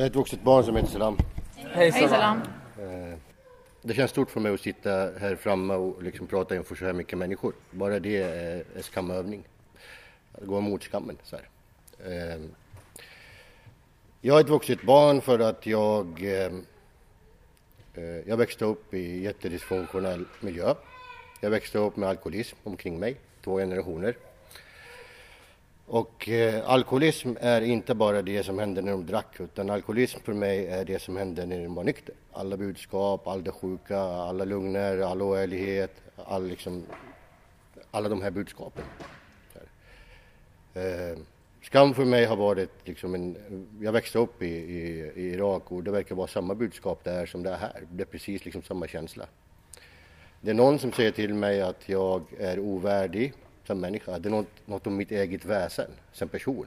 Jag är ett vuxet barn som heter Salam. Hej Salam. Eh, det känns stort för mig att sitta här framme och liksom prata inför så här mycket människor. Bara det är, är skamövning. Att gå emot skammen. Så här. Eh, jag är ett vuxet barn för att jag, eh, jag växte upp i jättedysfunktionell miljö. Jag växte upp med alkoholism omkring mig, två generationer. Och eh, alkoholism är inte bara det som hände när de drack, utan alkoholism för mig är det som hände när de var nykter. Alla budskap, all det sjuka, alla lugner, all oärlighet, all liksom, alla de här budskapen. Eh, skam för mig har varit liksom en, jag växte upp i, i, i, Irak och det verkar vara samma budskap där som det är här. Det är precis liksom samma känsla. Det är någon som säger till mig att jag är ovärdig som människa. Det är något, något om mitt eget väsen som person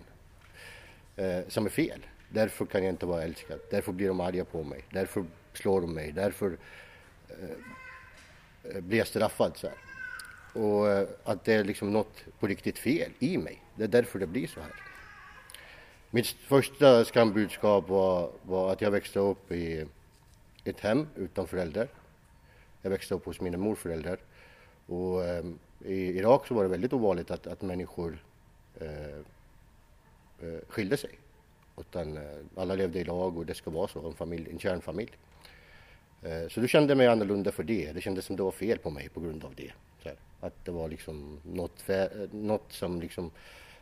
eh, som är fel. Därför kan jag inte vara älskad. Därför blir de arga på mig. Därför slår de mig. Därför eh, eh, blir jag straffad. Så här. Och eh, att det är liksom något på riktigt fel i mig. Det är därför det blir så här. Mitt första skambudskap var, var att jag växte upp i ett hem utan föräldrar. Jag växte upp hos mina morföräldrar. Och, eh, i Irak så var det väldigt ovanligt att, att människor eh, eh, skilde sig. Utan eh, alla levde i lag och det ska vara så, en, familj, en kärnfamilj. Eh, så då kände jag mig annorlunda för det. Det kändes som det var fel på mig på grund av det. Här, att det var liksom något, eh, något som liksom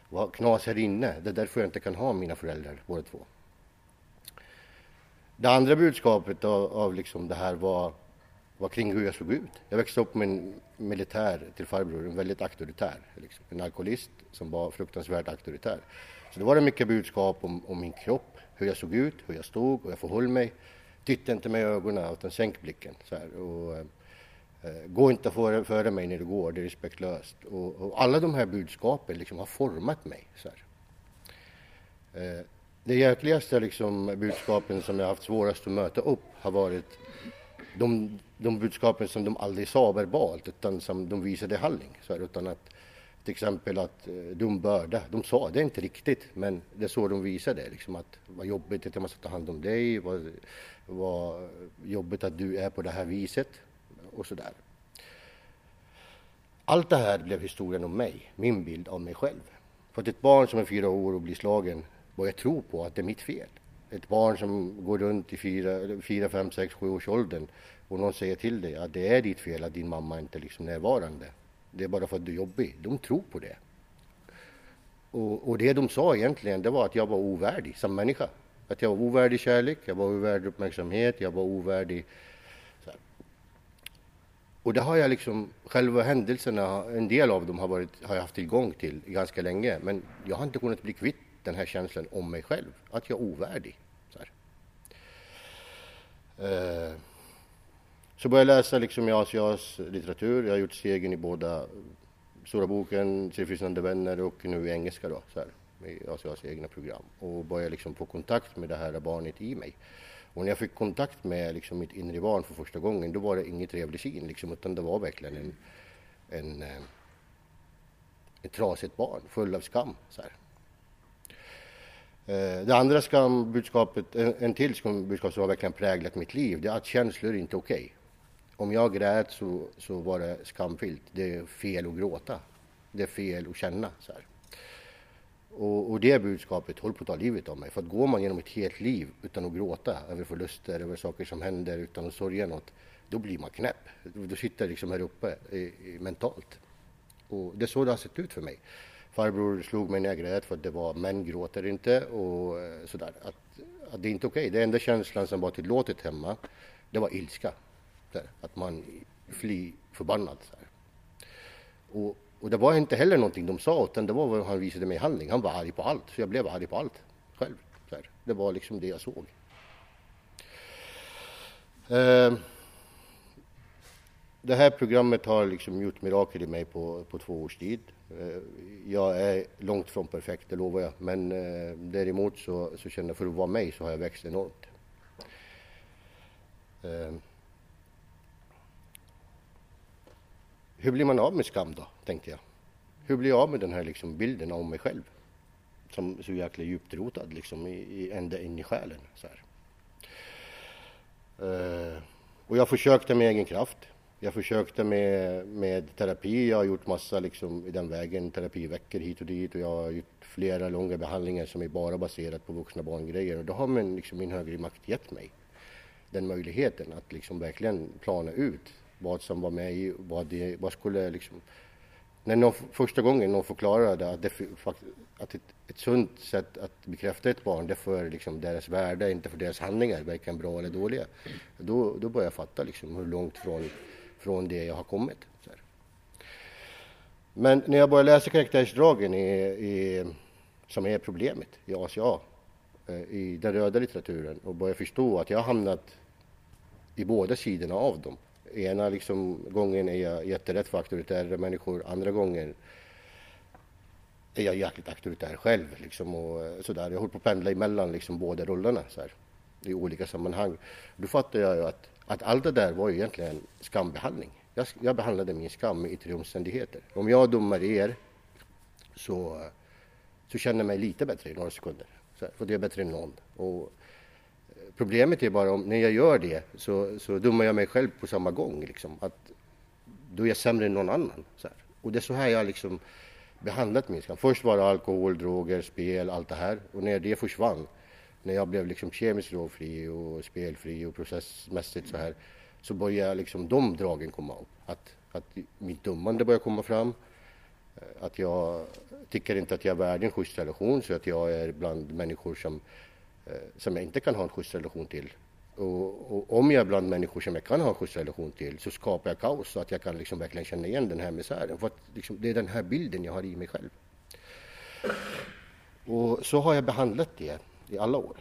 var knas här inne. Det är därför jag inte kan ha mina föräldrar båda två. Det andra budskapet av, av liksom det här var var kring hur jag såg ut. Jag växte upp med en militär till farbror, en väldigt auktoritär. Liksom. En alkoholist som var fruktansvärt auktoritär. Så det var det mycket budskap om, om, min kropp, hur jag såg ut, hur jag stod och jag förhöll mig. Titta inte med ögonen utan sänk blicken. Så här. Och, eh, gå inte före, före mig när du går, det är respektlöst. Och, och alla de här budskapen liksom har format mig. Så här. Eh, det jäkligaste liksom, budskapen som jag haft svårast att möta upp har varit de, de budskapen som de aldrig sa verbalt utan som de visade i handling. Så här, utan att till exempel att eh, dum börda, de sa det inte riktigt men det är så de visade liksom att vad jobbigt att jag måste ta hand om dig, vad, vad jobbigt att du är på det här viset och så där. Allt det här blev historien om mig, min bild av mig själv. För att ett barn som är fyra år och blir slagen börjar tro på att det är mitt fel ett barn som går runt i fyra, fyra fem, sex, sju års åldern och någon säger till dig att det är ditt fel att din mamma inte liksom är liksom närvarande. Det är bara för att du är jobbig. De tror på det. Och, och, det de sa egentligen, det var att jag var ovärdig som människa. Att jag var ovärdig kärlek, jag var ovärdig uppmärksamhet, jag var ovärdig... Och det har jag liksom, själva händelserna, en del av dem har, varit, har jag haft tillgång till ganska länge, men jag har inte kunnat bli kvitt den här känslan om mig själv, att jag är ovärdig. Så, eh, så började jag läsa liksom i Asias litteratur. Jag har gjort stegen i båda Stora boken, Tillfrisknande vänner och nu i engelska då, så här, i Asias egna program. Och började liksom få kontakt med det här barnet i mig. Och när jag fick kontakt med liksom mitt inre barn för första gången, då var det inget trevlig syn liksom, utan det var verkligen en, en, en, ett trasigt barn full av skam. Så här. Eh, det andra skambudskapet, en till skambudskap som har verkligen präglat mitt liv, det är att känslor är inte okej. Okay. Om jag grät så, så var det skamfyllt. Det är fel att gråta. Det är fel att känna. Så och, och, det budskapet håller på att ta livet av mig. För att går man genom ett helt liv utan att gråta över förluster, över saker som händer, utan att sörja något, då blir man knäpp. Då sitter det liksom här uppe i, i, mentalt. Och det är så det har sett ut för mig. Farbror slog mig när jag grät för att det var män gråter inte och eh, sådär. Att, att det är inte okej. Okay. Den enda känslan som var tillåtet hemma, det var ilska. Där, att man fly förbannad. Och, och, det var inte heller någonting de sa utan det var vad han visade mig i handling. Han var arg på allt, så jag blev arg på allt själv. Det var liksom det jag såg. Eh, det här programmet har liksom gjort mirakel i mig på, på två års tid. Eh, jag är långt från perfekt, det lovar jag. Men eh, däremot så, så känner jag för att vara mig så har jag växt enormt. Eh, hur blir man av med skam då, tänkte jag. Hur blir jag av med den här liksom bilden av mig själv? som så jäkla djupt rotad liksom i, i, ända in i själen. Så här. Eh, och jag försökte med egen kraft. Jag försökte med, med terapi. Jag har gjort massa liksom i den vägen, terapiveckor hit och dit och jag har gjort flera långa behandlingar som är bara baserat på vuxna barngrejer och då har man liksom min högre makt gett mig den möjligheten att liksom verkligen plana ut vad som var med i, vad det, vad skulle liksom när någon, första gången någon förklarade att, det, att ett, ett sunt sätt att bekräfta ett barn, det är för liksom deras värde, inte för deras handlingar, varken bra eller dåliga. Då, då började jag fatta liksom hur långt från, från det jag har kommit. Men när jag började läsa karaktärsdragen i, i, som är problemet i ACA, eh, i den röda litteraturen och började förstå att jag har hamnat i båda sidorna av dem ena liksom, gången är jag jätterätt för auktoritära människor, andra gången är jag jäkligt auktoritär själv. Liksom, och eh, sådär. Jag håller på att pendla emellan liksom, båda rollerna så här, i olika sammanhang. Då fattar jag ju att, att allt det där var ju egentligen skambehandling. Jag, jag behandlade min skam i tre omständigheter. Om jag dömer er så, så känner jag mig lite bättre i några sekunder. Så för det är bättre än någon. Och eh, Problemet är bara om när jag gör det så, så dummar jag mig själv på samma gång. Liksom, att då är jag sämre än någon annan. Så här. Och det är så här jag liksom behandlat min skam. Först var det alkohol, droger, spel, allt det här. Och när det försvann, när jag blev liksom kemiskt drogfri och spelfri och processmässigt så här, så började liksom de dragen komma upp. Att, att mitt dummande börjar komma fram. Eh, att jag tycker inte att jag är värd en schysst relation, så att jag är bland människor som eh, som jag inte kan ha en schysst relation till. Och, och, om jag är bland människor som jag kan ha en schysst relation till så skapar jag kaos så att jag kan liksom verkligen känna igen den här misären. För att liksom, det är den här bilden jag har i mig själv. Och så har jag behandlat det i alla år.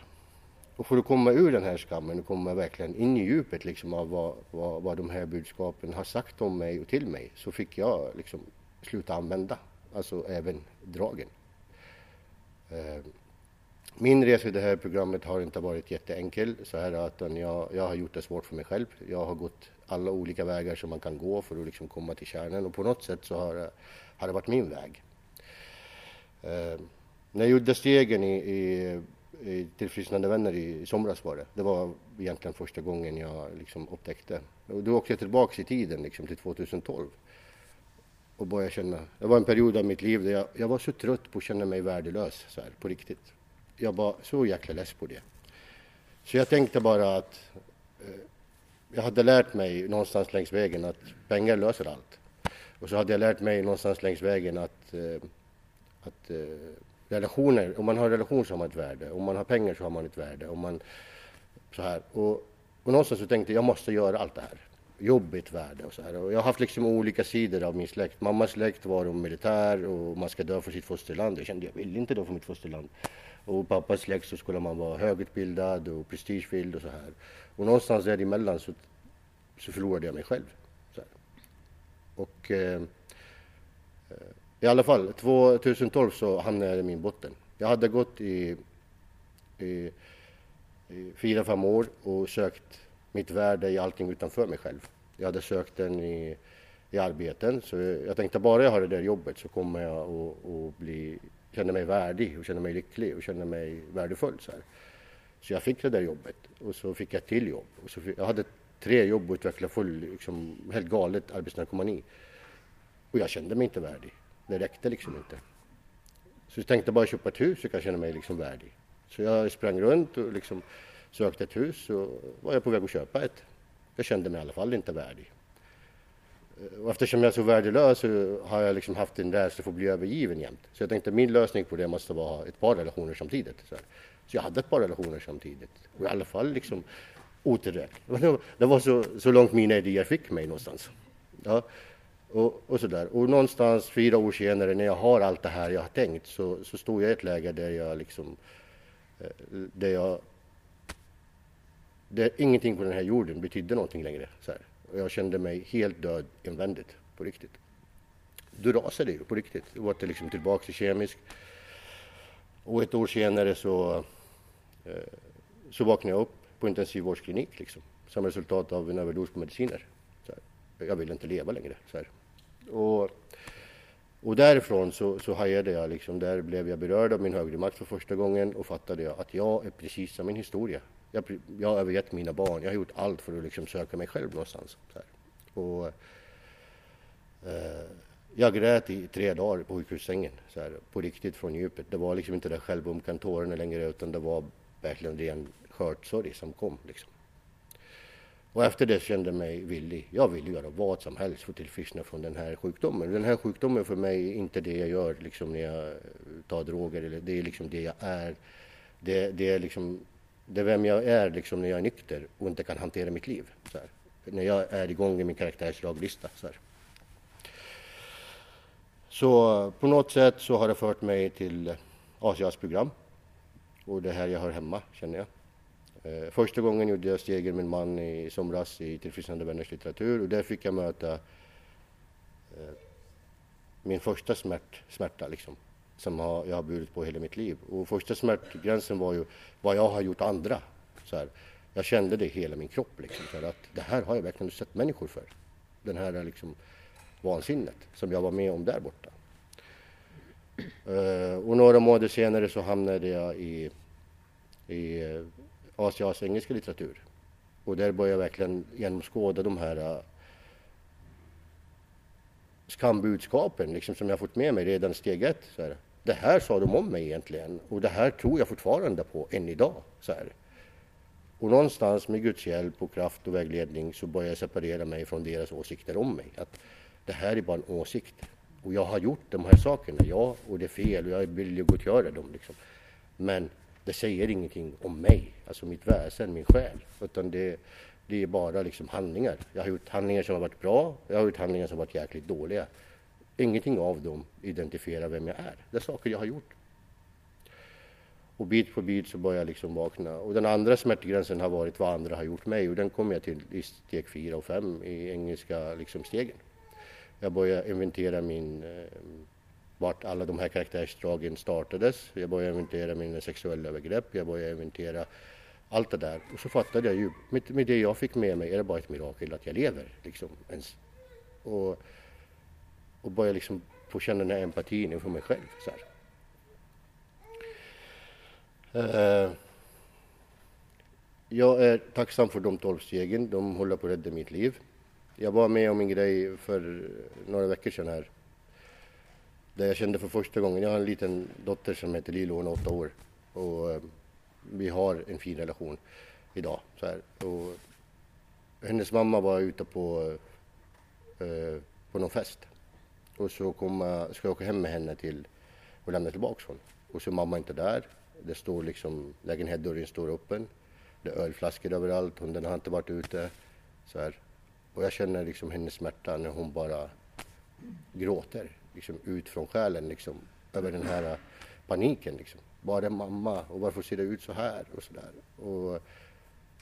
Och för att komma ur den här skammen och komma verkligen in i djupet liksom av vad, vad, vad de här budskapen har sagt om mig och till mig så fick jag liksom sluta använda, alltså även dragen. Eh, min resa i det här programmet har inte varit jätteenkel så här att jag, jag har gjort det svårt för mig själv. Jag har gått alla olika vägar som man kan gå för att liksom komma till kärnan och på något sätt så har, har det varit min väg. Eh, när jag gjorde stegen i, i Eh, tillfrisknande vänner i somras var det. Det var egentligen första gången jag liksom upptäckte. Och då åkte jag tillbaks i tiden liksom till 2012 och började känna. Det var en period av mitt liv där jag, jag var så trött på att känna mig värdelös så här, på riktigt jag var så jäkla less på det. Så jag tänkte bara att eh, jag hade lärt mig någonstans längs vägen att pengar löser allt. Och så hade jag lärt mig någonstans längs vägen att, eh, att eh, relationer, om man har en relation så har man ett värde. Om man har pengar så har man ett värde. Om man, så här. Och, och någonstans så tänkte jag, jag måste göra allt det här. Jobbigt värde och så här. Och jag har haft liksom olika sidor av min släkt. Mammas släkt var de militär och man ska dö för sitt fosterland. Jag kände, jag vill inte dö för mitt fosterland. Och pappas släkt så skulle man vara högutbildad och prestigefylld och så här. Och någonstans däremellan så, så förlorade jag mig själv. Och eh, eh i alla fall, 2012 så hamnade jag i min botten. Jag hade gått i, i, i fyra, fem år och sökt mitt värde i allting utanför mig själv. Jag hade sökt den i, i arbeten, så jag tänkte bara jag har det där jobbet så kommer jag att bli känna mig värdig och känna mig lycklig och känna mig värdefull. Så, här. så jag fick det där jobbet och så fick jag ett till jobb. Och så fick, jag hade tre jobb och utvecklade full, liksom, helt galet arbetsnarkomani. Och jag kände mig inte värdig. Det räckte liksom inte. Så jag tänkte bara köpa ett hus så jag kan känna mig liksom värdig. Så jag sprang runt och liksom sökte ett hus och var jag på väg att köpa ett. Jag kände mig i alla fall inte värdig. Eh, och eftersom jag är så värdelös så har jag liksom haft en rädsla för att bli övergiven jämt. Så jag tänkte min lösning på det måste vara ett par relationer samtidigt. Så, så jag hade ett par relationer samtidigt. Och i alla fall liksom otillräckligt. Det var så, så långt mina idéer fick mig någonstans. Ja. Och, och sådär. Och någonstans fyra år senare när jag har allt det här jag har tänkt så, så står jag i ett läge där jag liksom eh, där jag där ingenting på den här jorden betydde någonting längre. Så här. Och jag kände mig helt död invändigt, på riktigt. Då rasade det ju på riktigt. Då var det liksom tillbaka till kemisk. Och ett år senare så, eh, så vaknade jag upp på intensivvårdsklinik liksom, som resultat av en överdos på mediciner. Så här. Jag ville inte leva längre. Så här. Och Och därifrån så, så hajade jag liksom, där blev jag berörd av min högre makt för första gången och fattade jag att jag är precis som min historia. Jag, jag har övergett mina barn, jag har gjort allt för att liksom söka mig själv någonstans. Och, eh, jag grät i tre dagar på sjukhussängen, så här, på riktigt från djupet. Det var liksom inte det självömkan tårarna längre utan det var verkligen ren skörtsorg som kom. Liksom. Och efter det kände jag mig villig. Jag vill göra vad som helst för att tillfriskna från den här sjukdomen. Den här sjukdomen för mig är inte det jag gör liksom när jag tar droger. Eller det är liksom det jag är. Det, det är liksom det är vem jag är liksom när jag är nykter och inte kan hantera mitt liv. När jag är igång i min karaktärslaglista. Så, så på något sätt så har det fört mig till Asias program. Och det är här jag hör hemma, känner jag. Eh, första gången gjorde jag stegen med en man i somras i Tillfrisknande vänners litteratur och där fick jag möta eh, min första smärt, smärta liksom, som har, jag har burit på hela mitt liv. Och första smärtgränsen var ju vad jag har gjort andra. Så här, jag kände det i hela min kropp, liksom, för att det här har jag verkligen sett människor för. Den här liksom, vansinnet som jag var med om där borta. Uh, och några månader senare så hamnade jag i, i Asias engelska litteratur. Och där började jag verkligen genomskåda de här uh, skambudskapen liksom, som jag fått med mig redan steg ett. Så här. Det här sa de om mig egentligen och det här tror jag fortfarande på än idag. Så här. Och någonstans med Guds hjälp och kraft och vägledning så började jag separera mig från deras åsikter om mig. Att det här är bara en åsikt. Och jag har gjort de här sakerna, ja, och det är fel och jag vill ju gottgöra dem. Liksom. Men det säger ingenting om mig, alltså mitt väsen, min själ. Utan det, det är bara liksom handlingar. Jag har gjort handlingar som har varit bra, jag har gjort handlingar som har varit jäkligt dåliga. Ingenting av dem identifierar vem jag är. Det är saker jag har gjort. Och bit på bit så börjar jag liksom vakna. Och den andra smärtgränsen har varit vad andra har gjort mig och den kommer jag till i steg fyra och fem i engelska liksom stegen. Jag började inventera min, eh, vart alla de här karaktärsdragen startades. Jag började inventera mina sexuella övergrepp, jag började inventera allt det där. Och så fattade jag ju, med, med det jag fick med mig är det bara ett mirakel att jag lever. Liksom, ens. Och, och började liksom få känna den här empatin inför mig själv. Så uh, jag är tacksam för de tolv stegen, de håller på att rädda mitt liv. Jag var med om en grej för några veckor sedan här. Där jag kände för första gången, jag har en liten dotter som heter Lilo, hon är åtta år. Och eh, vi har en fin relation idag. Så här. Och hennes mamma var ute på, eh, på någon fest. Och så kom, ska jag åka hem med henne till och lämna tillbaka honom. Och så är mamma inte där. Det står liksom, lägenhetsdörren står öppen. Det är ölflaskor överallt, hunden har inte varit ute. Så här. Och jag känner liksom hennes smärta när hon bara gråter liksom ut från själen liksom, över den här äh, paniken. Liksom. Var är mamma och varför ser det ut så här och så där. Och,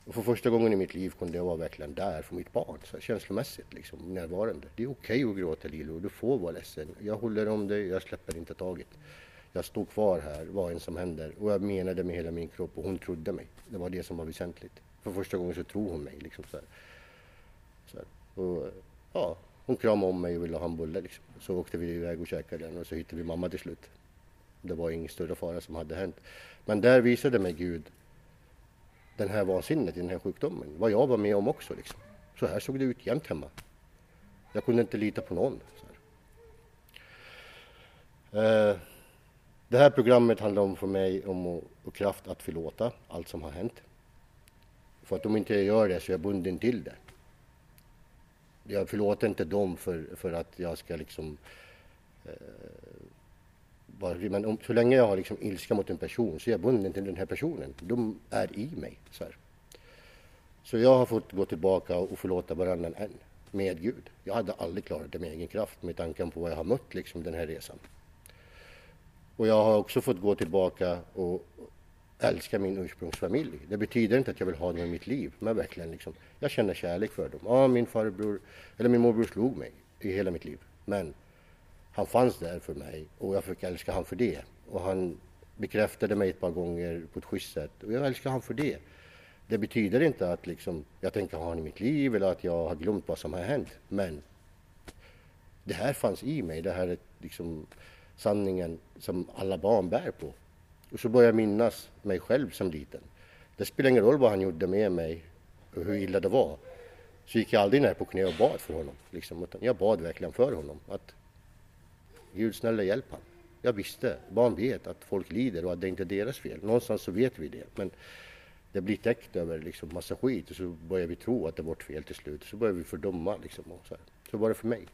och för första gången i mitt liv kunde jag vara verkligen där för mitt barn, så känslomässigt liksom, närvarande. Det är okej okay att gråta Lilo, du får vara ledsen. Jag håller om dig, jag släpper inte taget. Jag stod kvar här, vad än som händer. Och jag menade med hela min kropp och hon trodde mig. Det var det som var väsentligt. För första gången så tror hon mig. Liksom, så här. Så och, ja, hon kramade om mig och ville ha en bulle. Liksom. Så åkte vi iväg och käkade den och så hittade vi mamma till slut. Det var ingen större fara som hade hänt. Men där visade mig Gud den här vansinnet i den här sjukdomen. Vad jag var med om också. Liksom. Så här såg det ut jämt hemma. Jag kunde inte lita på någon. Eh, det här programmet handlar om för mig om att, och kraft att förlåta allt som har hänt. För att om inte jag gör det så är jag bunden till det jag förlåter inte dem för, för att jag ska liksom eh, bara, men om, så länge jag har liksom ilska mot en person så är jag bunden till den här personen. De är i mig. Så, här. så jag har fått gå tillbaka och förlåta varannan en med Gud. Jag hade aldrig klarat det med egen kraft med tanken på vad jag har mött liksom den här resan. Och jag har också fått gå tillbaka och älskar min ursprungsfamilj. Det betyder inte att jag vill ha dem i mitt liv, men verkligen liksom, jag känner kärlek för dem. Ja, min farbror, eller min morbror slog mig i hela mitt liv, men han fanns där för mig och jag fick älska honom för det. Och han bekräftade mig ett par gånger på ett schysst sätt och jag älskar honom för det. Det betyder inte att liksom, jag tänker ha honom i mitt liv eller att jag har glömt vad som har hänt, men det här fanns i mig, det här liksom, sanningen som alla barn bär på. Och så började jag minnas mig själv som liten. Det spelade ingen roll vad han gjorde med mig och hur illa det var. Så gick jag aldrig ner på knä och bad för honom. Liksom, utan jag bad verkligen för honom. Att Gud snälla hjälp honom. Jag visste, barn vet att folk lider och att det inte är deras fel. Någonstans så vet vi det. Men det blir täckt över liksom massa skit och så börjar vi tro att det är vårt fel till slut. Så börjar vi fördöma liksom. Och så, här. så var det för mig.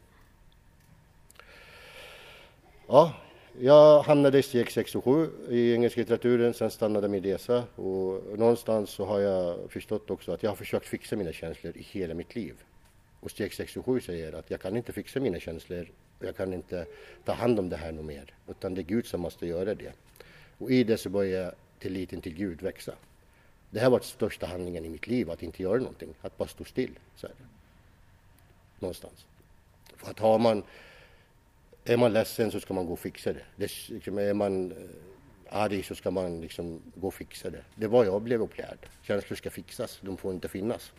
Ja, jag hamnade i steg 6 och 7 i engelsk litteraturen, sen stannade min resa och någonstans så har jag förstått också att jag har försökt fixa mina känslor i hela mitt liv. Och steg 6 och 7 säger att jag kan inte fixa mina känslor och jag kan inte ta hand om det här något mer, utan det är Gud som måste göra det. Och i det så börjar tilliten till Gud växa. Det här var den största handlingen i mitt liv, att inte göra någonting, att bara stå still. Så här. Någonstans. För att har man är man ledsen så ska man gå och fixa det. det liksom, är man eh, arg så ska man liksom gå och fixa det. Det var jag blev upplärd. Känslor ska fixas, de får inte finnas.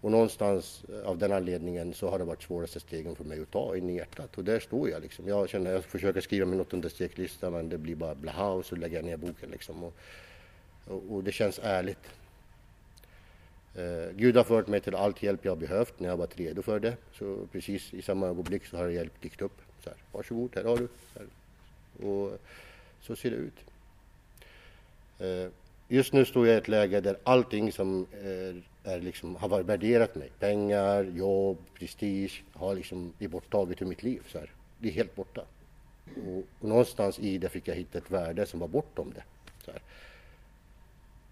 Och någonstans eh, av den anledningen så har det varit svåraste stegen för mig att ta in i hjärtat. Och där står jag liksom. Jag känner, jag försöker skriva min åttonde steklista men det blir bara blaha och så lägger jag ner boken liksom. Och, och, och det känns ärligt. Eh, Gud har fört mig till allt hjälp jag behövt när jag varit redo för det. Så precis i samma ögonblick så har hjälp dykt upp. Så här, Varsågod, här har du. Här. Och så ser det ut. Eh, just nu står jag i ett läge där allting som är, är liksom, har värderat mig, pengar, jobb, prestige, har liksom blivit borttaget ur mitt liv. Så här. Det är helt borta. Och, och någonstans i det fick jag hitta ett värde som var bortom det. Så här.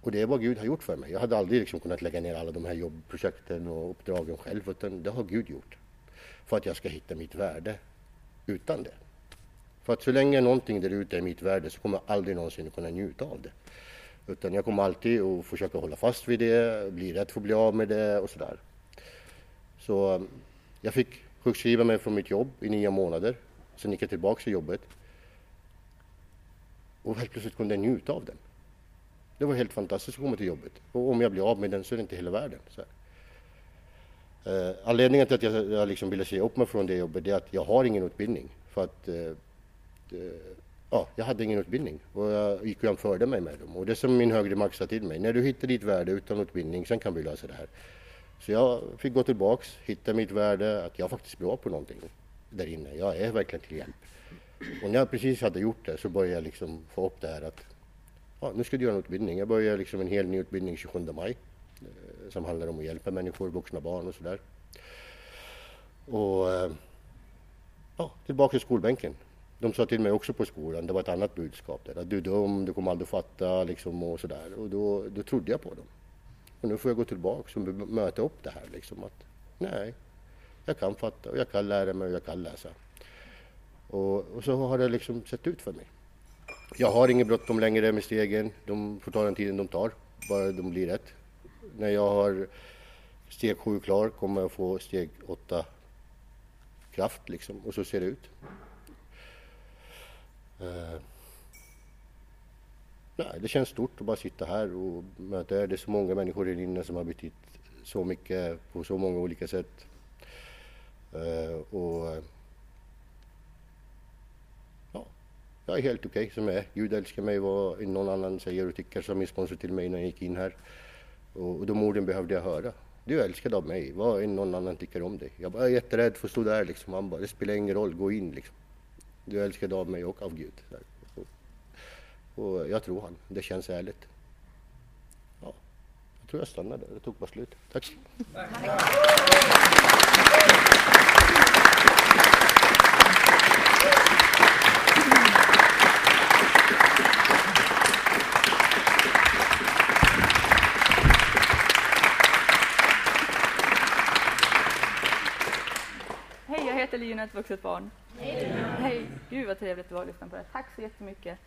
Och det är vad Gud har gjort för mig. Jag hade aldrig liksom kunnat lägga ner alla de här jobbprojekten och uppdragen själv, utan det har Gud gjort. För att jag ska hitta mitt värde utan det. För att så länge någonting där ute är mitt värde så kommer jag aldrig någonsin kunna njuta av det. Utan jag kommer alltid att försöka hålla fast vid det, bli rädd för att bli av med det och sådär. Så um, jag fick sjukskriva mig från mitt jobb i nio månader. Sen gick jag tillbaka till jobbet. Och helt plötsligt kunde jag njuta av den. Det var helt fantastiskt att komma till jobbet. Och om jag blir av med den så är det inte hela världen. Så eh, anledningen till att jag, jag liksom ville säga upp mig från det jobbet är att jag har ingen utbildning. För att eh, eh, ja, jag hade ingen utbildning och jag gick och jämförde mig med dem. Och det som min högre makt sa till mig, när du hittar ditt värde utan utbildning, sen kan vi lösa det här. Så jag fick gå tillbaks, hitta mitt värde, att jag faktiskt blir på någonting där inne. Jag är verkligen till hjälp. Och när jag precis hade gjort det så började jag liksom få upp det här att ja, nu ska du göra en utbildning. Jag börjar liksom en hel ny utbildning 27 maj eh, som handlar om att hjälpa människor, vuxna barn och sådär. Och eh, ja, tillbaka till skolbänken. De sa till mig också på skolan, det var ett annat budskap där, att du är dum, du kommer aldrig fatta liksom och sådär. Och då, då trodde jag på dem. Och nu får jag gå tillbaka och möta upp det här liksom att nej, jag kan fatta och jag kan lära mig och jag kan läsa. Och, och så har det liksom sett ut för mig. Jag har inget bråttom längre med stegen. De får ta den tiden de tar, bara de blir rätt. När jag har steg 7 klar kommer jag få steg 8 kraft liksom och så ser det ut. Uh, nej, det känns stort att bara sitta här och möta er. Det är så många människor här inne som har betytt så mycket på så många olika sätt. Uh, och jag är helt okej okay, som jag är. Gud älskar mig vad någon annan säger och tycker, som min sponsor till mig när jag gick in här. Och, de orden behövde jag höra. Du är älskad av mig, vad någon annan tycker om dig. Jag var jätterädd för att stå där liksom. Han bara, det spelar ingen roll, gå in liksom. Du är älskad av mig och av Gud. Och, och jag tror han, det känns ärligt. Ja, jag tror jag stannar där, det tog bara slut. Tack. Tack. Heter Lina, ett vuxet barn. Hej! Hej! Gud vad trevligt det var att lyssna på det. Tack så jättemycket.